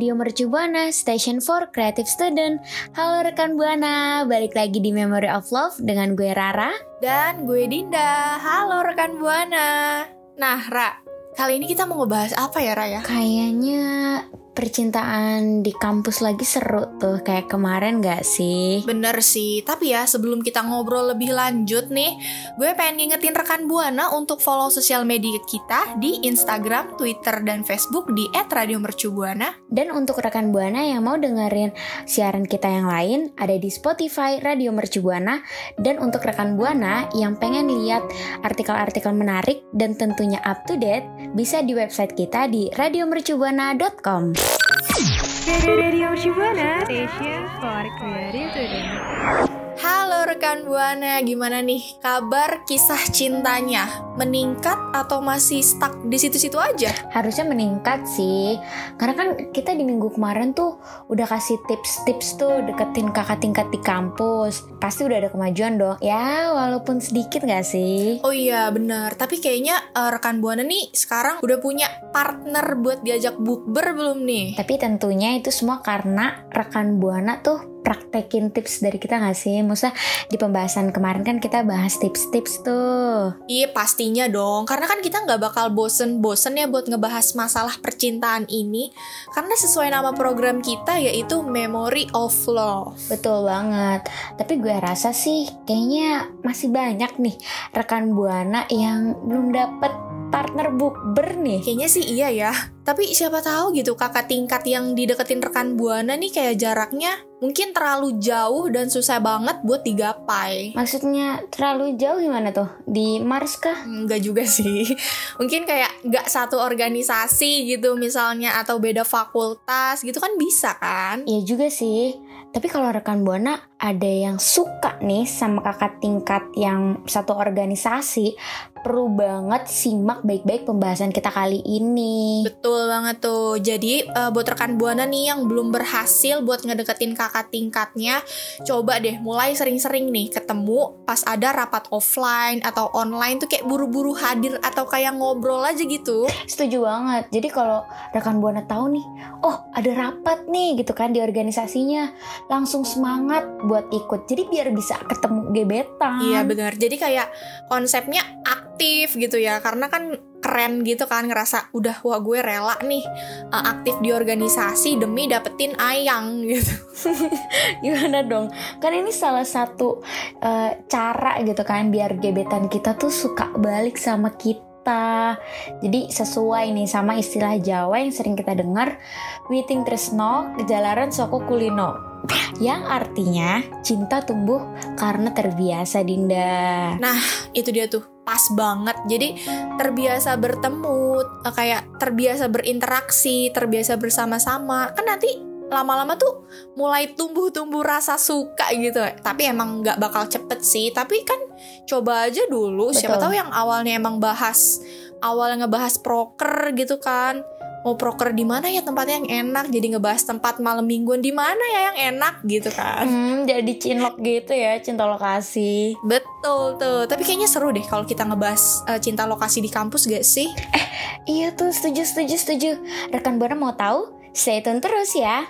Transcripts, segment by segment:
Radio Mercu Buana, Station for Creative Student. Halo rekan Buana, balik lagi di Memory of Love dengan gue Rara. Dan gue Dinda. Halo rekan Buana. Nah, Ra, kali ini kita mau ngebahas apa ya, Ra ya? Kayaknya percintaan di kampus lagi seru tuh kayak kemarin gak sih? Bener sih, tapi ya sebelum kita ngobrol lebih lanjut nih, gue pengen ngingetin rekan Buana untuk follow sosial media kita di Instagram, Twitter, dan Facebook di @radiomercubuana. Dan untuk rekan Buana yang mau dengerin siaran kita yang lain ada di Spotify Radio Mercu Buana dan untuk rekan Buana yang pengen lihat artikel-artikel menarik dan tentunya up to date bisa di website kita di radiomercubuana.com. Radio Shibana Station for Creative Today. Halo rekan Buana, gimana nih kabar kisah cintanya? Meningkat atau masih stuck di situ-situ aja? Harusnya meningkat sih Karena kan kita di minggu kemarin tuh udah kasih tips-tips tuh deketin kakak tingkat di kampus Pasti udah ada kemajuan dong Ya walaupun sedikit gak sih? Oh iya bener, tapi kayaknya eh, rekan Buana nih sekarang udah punya partner buat diajak bukber belum nih? Tapi tentunya itu semua karena rekan Buana tuh praktekin tips dari kita gak sih? Maksudnya di pembahasan kemarin kan kita bahas tips-tips tuh. Iya pastinya dong, karena kan kita nggak bakal bosen-bosen ya buat ngebahas masalah percintaan ini Karena sesuai nama program kita yaitu Memory of Love Betul banget. Tapi gue rasa sih kayaknya masih banyak nih rekan Buana yang belum dapet partner bukber nih. Kayaknya sih iya ya, tapi siapa tahu gitu kakak tingkat yang dideketin rekan Buana nih kayak jaraknya mungkin terlalu jauh dan susah banget buat digapai Maksudnya terlalu jauh gimana tuh? Di Mars kah? Enggak juga sih Mungkin kayak nggak satu organisasi gitu misalnya Atau beda fakultas gitu kan bisa kan Iya juga sih. Tapi kalau rekan Buana ada yang suka nih sama kakak tingkat yang satu organisasi, perlu banget simak baik-baik pembahasan kita kali ini. Betul banget tuh. Jadi eh, buat rekan buana nih yang belum berhasil buat ngedeketin kakak tingkatnya, coba deh mulai sering-sering nih ketemu pas ada rapat offline atau online tuh kayak buru-buru hadir atau kayak ngobrol aja gitu. Setuju banget. Jadi kalau rekan Buana tahu nih, oh ada rapat nih gitu kan di organisasinya, langsung semangat buat ikut. Jadi biar bisa ketemu gebetan. Iya benar. Jadi kayak konsepnya aktif gitu ya, karena kan keren gitu kan ngerasa udah wah gue rela nih eh, aktif di organisasi demi dapetin ayang gitu. Gimana dong? Kan ini salah satu eh, cara gitu kan biar gebetan kita tuh suka balik sama kita. Jadi sesuai nih sama istilah Jawa yang sering kita dengar, witing tresno kejalaran soko kulino. Yang artinya cinta tumbuh karena terbiasa Dinda. Nah, itu dia tuh pas banget. Jadi terbiasa bertemu, eh, kayak terbiasa berinteraksi, terbiasa bersama-sama. Kan nanti lama-lama tuh mulai tumbuh-tumbuh rasa suka gitu. Tapi emang nggak bakal cepet sih. Tapi kan coba aja dulu. Siapa Betul. tahu yang awalnya emang bahas awalnya ngebahas proker gitu kan. Mau proker di mana ya tempatnya yang enak? Jadi ngebahas tempat malam mingguan di mana ya yang enak gitu kan. Hmm, jadi cinlok gitu ya, cinta lokasi. Betul tuh, tapi kayaknya seru deh kalau kita ngebahas eh, cinta lokasi di kampus gak sih? Iya tuh, setuju, setuju, setuju. Rekan Buana mau tahu? Stay tune terus ya.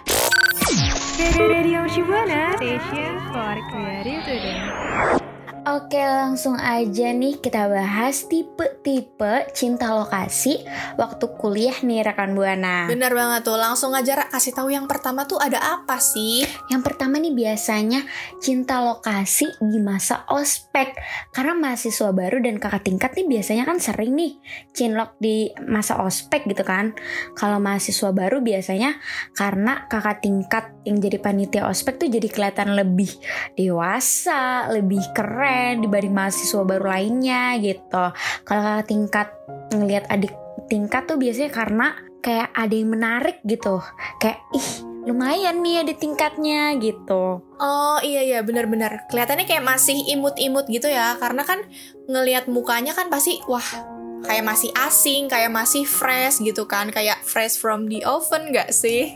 Oke langsung aja nih kita bahas tipe-tipe cinta lokasi waktu kuliah nih rekan Buana. Bener banget tuh, langsung aja Ra, kasih tahu yang pertama tuh ada apa sih? Yang pertama nih biasanya cinta lokasi di masa ospek Karena mahasiswa baru dan kakak tingkat nih biasanya kan sering nih cinlok di masa ospek gitu kan Kalau mahasiswa baru biasanya karena kakak tingkat yang jadi panitia ospek tuh jadi kelihatan lebih dewasa, lebih keren dibanding mahasiswa baru lainnya gitu. Kalau kakak tingkat ngelihat adik tingkat tuh biasanya karena kayak ada yang menarik gitu. Kayak ih lumayan nih ada tingkatnya gitu. Oh iya iya bener-bener Kelihatannya kayak masih imut-imut gitu ya. Karena kan ngelihat mukanya kan pasti Wah kayak masih asing Kayak masih fresh gitu kan. Kayak fresh from the oven gak sih?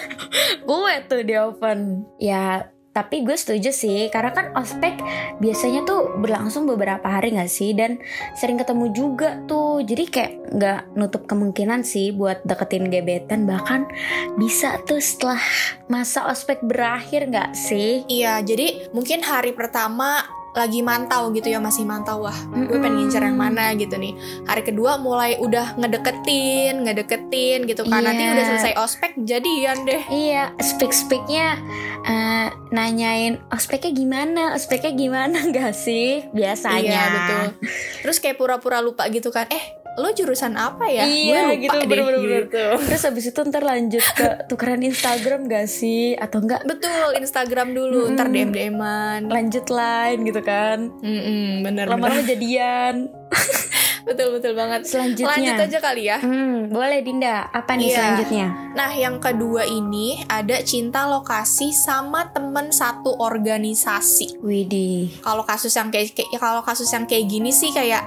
Gue tuh di oven. Ya tapi gue setuju sih. Karena kan ospek biasanya tuh berlangsung beberapa hari gak sih? Dan sering ketemu juga tuh. Jadi kayak nggak nutup kemungkinan sih buat deketin gebetan. Bahkan bisa tuh setelah masa ospek berakhir gak sih? Iya jadi mungkin hari pertama lagi mantau gitu ya masih mantau wah gue pengen ngincer yang mana gitu nih hari kedua mulai udah ngedeketin ngedeketin gitu kan nanti Iya. udah selesai ospek jadian deh Iya, speak-speaknya eh, nanyain ospeknya gimana, ospeknya gimana gak sih biasanya. Iya betul. Terus kayak pura-pura lupa gitu kan. Eh, lo jurusan apa ya? Iya Gue lupa gitu deh bener-bener gitu. Terus habis itu ntar lanjut ke tukeran Instagram gak sih Atau enggak Betul, Instagram dulu, ntar Mm-mm. DM-DM-an. lanjut line gitu kan Mm-mm, bener Lama-lama bener. jadian Betul betul banget. Selanjutnya Lanjut aja kali ya. Hmm, boleh Dinda, apa nih Iya. selanjutnya? Nah, yang kedua ini ada cinta lokasi sama temen satu organisasi. Widih Kalau kasus yang kayak, kayak kalau kasus yang kayak gini sih kayak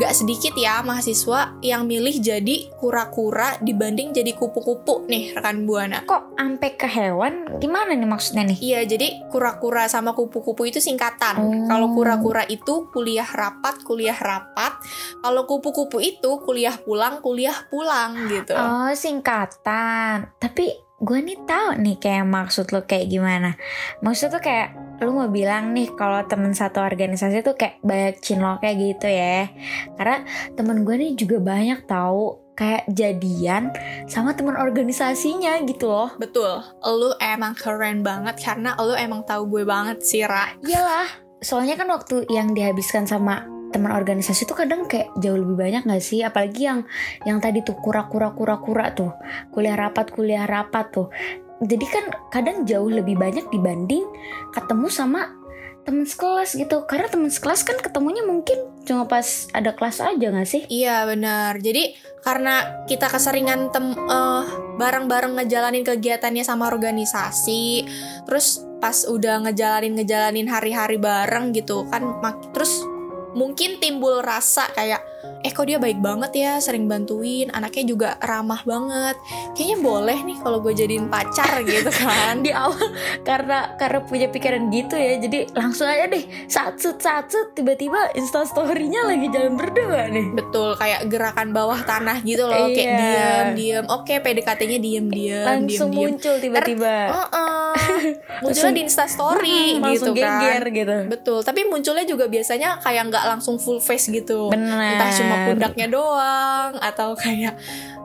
gak sedikit ya mahasiswa yang milih jadi kura-kura dibanding jadi kupu-kupu nih rekan buana. Kok ampe ke hewan? Gimana nih maksudnya nih? Iya, jadi kura-kura sama kupu-kupu itu singkatan. Oh. Kalau kura-kura itu kuliah rapat, kuliah rapat. Kalau kupu-kupu itu kuliah pulang, kuliah pulang gitu. Oh singkatan Tapi gue nih tahu nih kayak maksud lo kayak gimana Maksud tuh kayak lu mau bilang nih kalau temen satu organisasi tuh kayak banyak cinloknya gitu ya. Karena temen gue nih juga banyak tahu kayak jadian sama temen organisasinya gitu loh. Betul, lu emang keren banget karena lu emang tahu gue banget sih, Ra. Iyalah. Soalnya kan waktu yang dihabiskan sama teman organisasi tuh kadang kayak jauh lebih banyak gak sih? Apalagi yang yang tadi tuh kura-kura kura-kura tuh. Kuliah rapat kuliah rapat tuh jadi kan kadang jauh lebih banyak dibanding ketemu sama temen sekelas gitu karena temen sekelas kan ketemunya mungkin cuma pas ada kelas aja gak sih Iya benar. Jadi karena kita keseringan tem eh, bareng-bareng ngejalanin kegiatannya sama organisasi, terus pas udah ngejalanin ngejalanin hari-hari bareng gitu kan, terus mungkin timbul rasa kayak eh kok dia baik banget ya sering bantuin anaknya juga ramah banget kayaknya boleh nih kalau gue jadiin pacar gitu kan di awal karena karena punya pikiran gitu ya jadi langsung aja deh satset satset tiba-tiba instastorynya lagi jalan berdua nih Betul, kayak gerakan bawah tanah gitu loh, kayak Iya. diam, diam. Oke, PDKT-nya diam, diam, langsung diam. muncul tiba-tiba Heeh. Munculnya di Insta Story Hmm, gitu langsung kan. geger gitu Betul, tapi munculnya juga biasanya kayak nggak langsung full face gitu. bener Entah cuma pundaknya doang atau kayak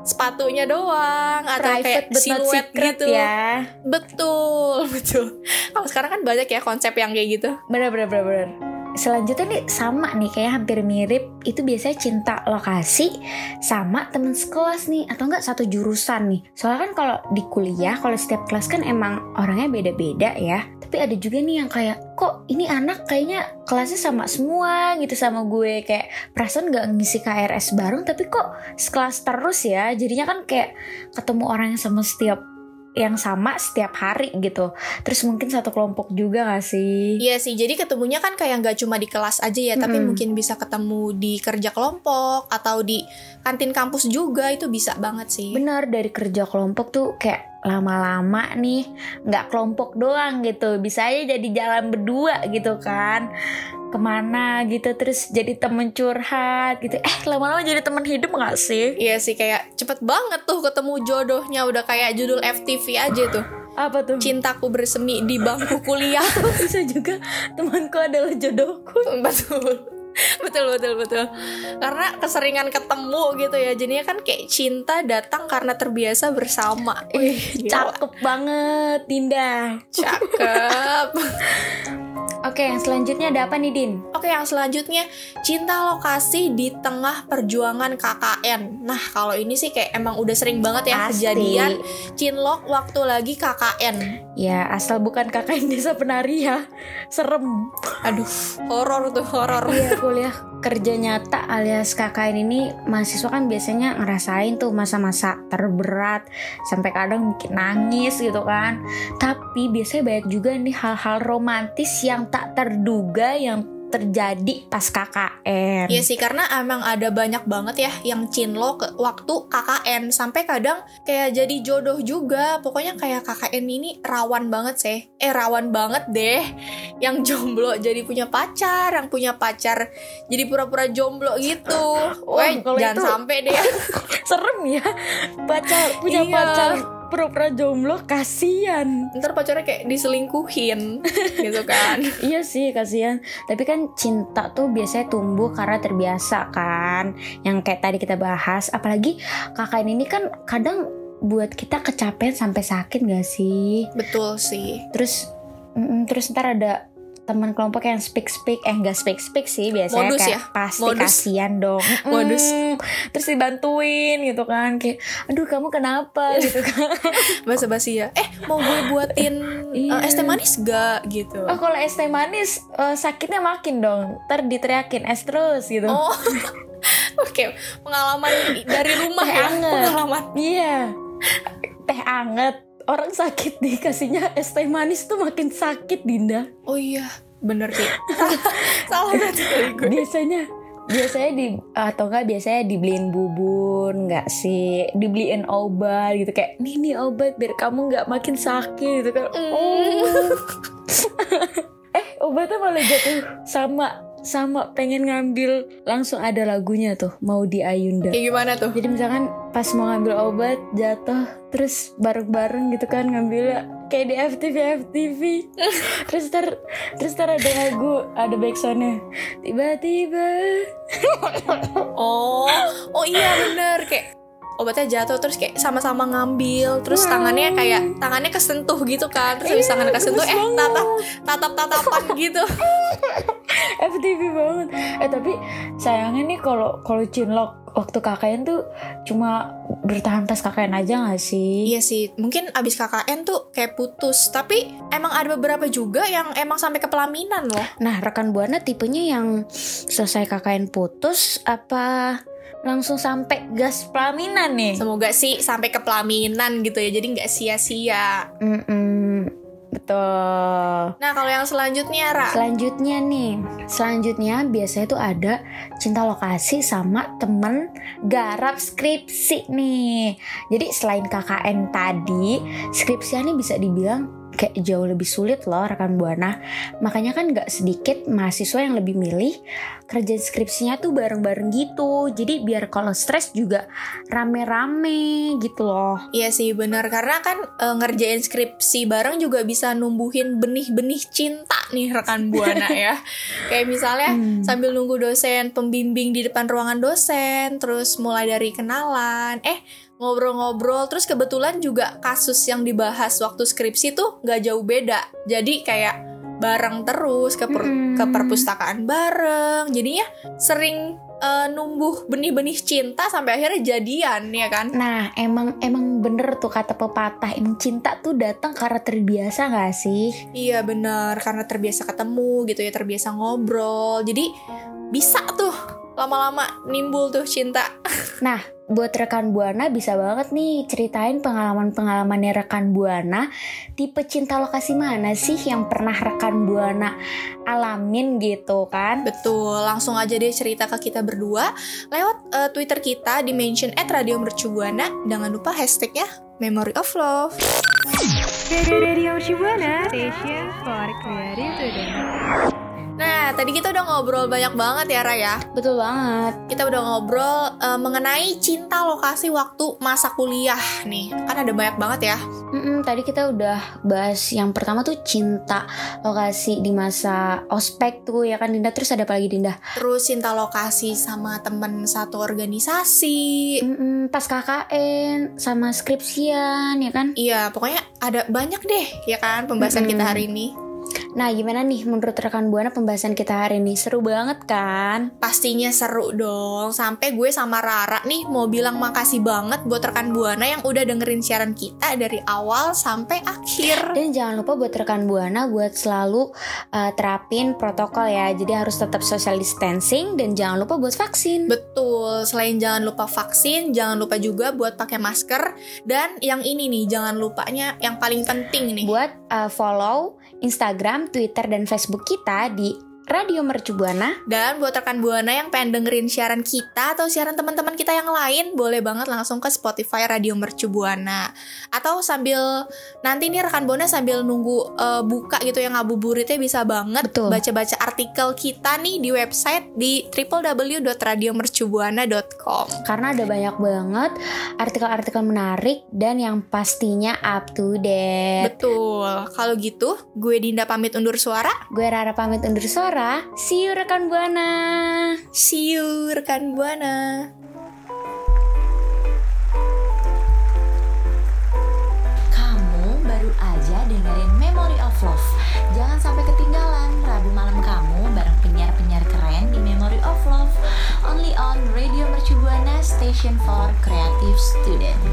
sepatunya doang atau kayak private not siluet gitu. ya Betul, betul. Kalau sekarang kan banyak ya konsep yang kayak gitu. bener bener bener bener selanjutnya nih sama nih kayak hampir mirip. Itu biasanya cinta lokasi sama temen sekelas nih atau enggak satu jurusan nih. Soalnya kan kalau di kuliah kalau setiap kelas kan emang orangnya beda-beda ya. Tapi ada juga nih yang kayak kok ini anak kayaknya kelasnya sama semua gitu sama gue. Kayak perasaan nggak ngisi KRS bareng tapi kok sekelas terus ya? Jadinya kan kayak ketemu orang yang sama setiap yang sama setiap hari gitu terus mungkin satu kelompok juga gak sih Iya sih, jadi ketemunya kan kayak nggak cuma di kelas aja ya, tapi Mm-mm. mungkin bisa ketemu di kerja kelompok atau di kantin kampus juga itu bisa banget sih. bener dari kerja kelompok tuh kayak lama-lama nih nggak kelompok doang gitu bisa aja jadi jalan berdua gitu kan ke mana gitu terus jadi temen curhat gitu eh lama-lama jadi temen hidup gak sih Iya sih kayak cepet banget tuh ketemu jodohnya udah kayak judul FTV aja tuh. Apa tuh? cintaku bersemi di bangku kuliah. Bisa juga temanku adalah jodohku. betul. Betul betul betul. Karena keseringan ketemu gitu ya. Jadinya kan kayak cinta datang karena terbiasa bersama. Ih, Gila. cakep banget, Dinda. Cakep. Oke, yang selanjutnya ada apa nih, Din? Oke, yang selanjutnya cinta lokasi di tengah perjuangan KKN. Nah, kalau ini sih kayak emang udah sering banget ya Pasti. kejadian cinlok waktu lagi KKN. Ya, asal bukan KKN Desa Penari ya. Serem. Aduh, horor tuh horor. Iya, kuliah kerja nyata alias KKN ini mahasiswa kan biasanya ngerasain tuh masa-masa terberat sampai kadang bikin nangis gitu kan. Tapi biasanya banyak juga nih hal-hal romantis yang tak terduga yang terjadi pas KKN. Iya sih karena emang ada banyak banget ya yang cinlok ke waktu KKN sampai kadang kayak jadi jodoh juga. Pokoknya kayak KKN ini rawan banget sih. Eh rawan banget deh yang jomblo jadi punya pacar, yang punya pacar jadi pura-pura jomblo gitu. Wah, jangan itu- sampai deh ya. Serem ya. Pacar punya Iya. pacar pura-pura jomblo kasihan. Ntar pacarnya kayak diselingkuhin gitu kan. Iya sih kasihan. Tapi kan cinta tuh biasanya tumbuh karena terbiasa kan. Yang kayak tadi kita bahas. Apalagi kakak ini kan kadang buat kita kecapean sampai sakit gak sih? Betul sih. Terus mm, terus ntar ada teman kelompok yang speak speak eh nggak speak speak sih biasanya Modus kayak ya? pasti Modus. kasihan dong. Modus. terus dibantuin gitu kan kayak aduh kamu kenapa gitu kan Basa-basi ya. Eh, mau gue buatin eh, es teh manis gak gitu. oh kalau es teh manis eh, sakitnya makin dong ntar diteriakin es terus gitu Oh, oke. Pengalaman dari rumah ya. Pengalaman. Iya. Teh anget. Orang sakit dikasihnya es teh manis tuh makin sakit Dinda. Oh iya, bener sih. Salah dari gue. Biasanya biasanya di atau enggak biasanya dibeliin bubur nggak sih dibeliin obat gitu kayak nih nih obat biar kamu nggak makin sakit gitu kan oh. eh obatnya malah jatuh sama sama pengen ngambil langsung ada lagunya tuh mau di Ayunda Kayak gimana tuh? Jadi misalkan pas mau ngambil obat jatuh terus bareng-bareng gitu kan ngambilnya kayak di FTV FTV terus ter terus ter ada lagu ada backsoundnya. Tiba-tiba. Oh, oh iya bener. Kayak obatnya jatuh terus kayak sama-sama ngambil terus tangannya kayak tangannya kesentuh gitu kan terus habis tangannya kesentuh eh tatap tatap tatapan gitu. FTV banget. Eh tapi sayangnya nih kalau kalau cinlok waktu KKN tuh cuma bertahan pas KKN aja gak sih? Iya sih mungkin abis KKN tuh kayak putus tapi emang ada beberapa juga yang emang sampai ke pelaminan loh. Nah, rekan Buana tipenya yang selesai KKN putus apa langsung sampai gas pelaminan nih? semoga sih sampai ke pelaminan gitu ya jadi nggak sia-sia Mm-mm, betul. nah kalau yang selanjutnya Ra Selanjutnya nih, selanjutnya biasanya tuh ada cinta lokasi sama temen garap skripsi nih. Jadi selain KKN tadi, skripsiannya bisa dibilang kayak jauh lebih sulit loh rekan buana. Makanya kan nggak sedikit mahasiswa yang lebih milih kerja skripsinya tuh bareng-bareng gitu. Jadi biar kalau stres juga rame-rame gitu loh. Iya sih benar karena kan e, ngerjain skripsi bareng juga bisa numbuhin benih-benih cinta nih rekan buana ya. Kayak misalnya Hmm. sambil nunggu dosen pembimbing di depan ruangan dosen, terus mulai dari kenalan, eh ngobrol-ngobrol, terus kebetulan juga kasus yang dibahas waktu skripsi tuh nggak jauh beda. Jadi kayak bareng terus ke per- Mm-mm. ke perpustakaan bareng. Jadinya sering e, numbuh benih-benih cinta sampai akhirnya jadian ya kan? Nah, emang emang bener tuh kata pepatah, emang cinta tuh datang karena terbiasa gak sih? Iya bener, karena terbiasa ketemu gitu ya, terbiasa ngobrol. Jadi bisa tuh lama-lama nimbul tuh cinta. Nah, buat rekan Buana bisa banget nih ceritain pengalaman-pengalamannya rekan Buana. Tipe cinta lokasi mana sih yang pernah rekan Buana alamin gitu kan? Betul, langsung aja deh cerita ke kita berdua lewat eh, Twitter kita di mention at Radio Mercubuana. Jangan lupa hashtagnya Memory of Love. Radio Shibuana Station for Creative Today. Nah, tadi kita udah ngobrol banyak banget ya Raya. Betul banget. Kita udah ngobrol eh, mengenai cinta lokasi waktu masa kuliah nih. Kan ada banyak banget ya Mm-mm, tadi kita udah bahas yang pertama tuh cinta lokasi di masa ospek tuh ya kan Dinda terus ada apa lagi Dinda? Terus cinta lokasi sama temen satu organisasi. Mm-mm, pas KKN sama skripsian ya kan? Iya, pokoknya ada banyak deh ya kan pembahasan Mm-mm. kita hari ini. Nah gimana nih menurut rekan Buana pembahasan kita hari ini seru banget kan? Pastinya seru dong. Sampai gue sama Rara nih mau bilang makasih banget buat rekan Buana yang udah dengerin siaran kita dari awal sampai akhir. Dan jangan lupa buat rekan Buana buat selalu uh, terapin protokol ya. Jadi harus tetap social distancing dan jangan lupa buat vaksin. Betul, selain jangan lupa vaksin, jangan lupa juga buat pakai masker dan yang ini nih jangan lupanya yang paling penting nih. buat uh, follow Instagram, Twitter, dan Facebook kita di Radio Mercu Buana. Dan buat rekan Buana yang pengen dengerin siaran kita atau siaran teman-teman kita yang lain, boleh banget langsung ke Spotify Radio Mercu Buana. Atau sambil nanti nih rekan Buana sambil nunggu eh, buka gitu yang ngabuburitnya bisa banget Betul. baca-baca artikel kita nih di website di www.radiomercubuana.com. Karena ada banyak banget artikel-artikel menarik dan yang pastinya up to date. Betul. Kalau gitu, gue Dinda pamit undur suara. Gue Rara pamit undur suara. See you rekan Buana. See you rekan Buana. Kamu baru aja dengerin Memory of Love. Jangan sampai ketinggalan Rabu malam kamu bareng penyiar-penyiar keren di Memory of Love. Only on Radio Mercu Buana Station for Creative Student.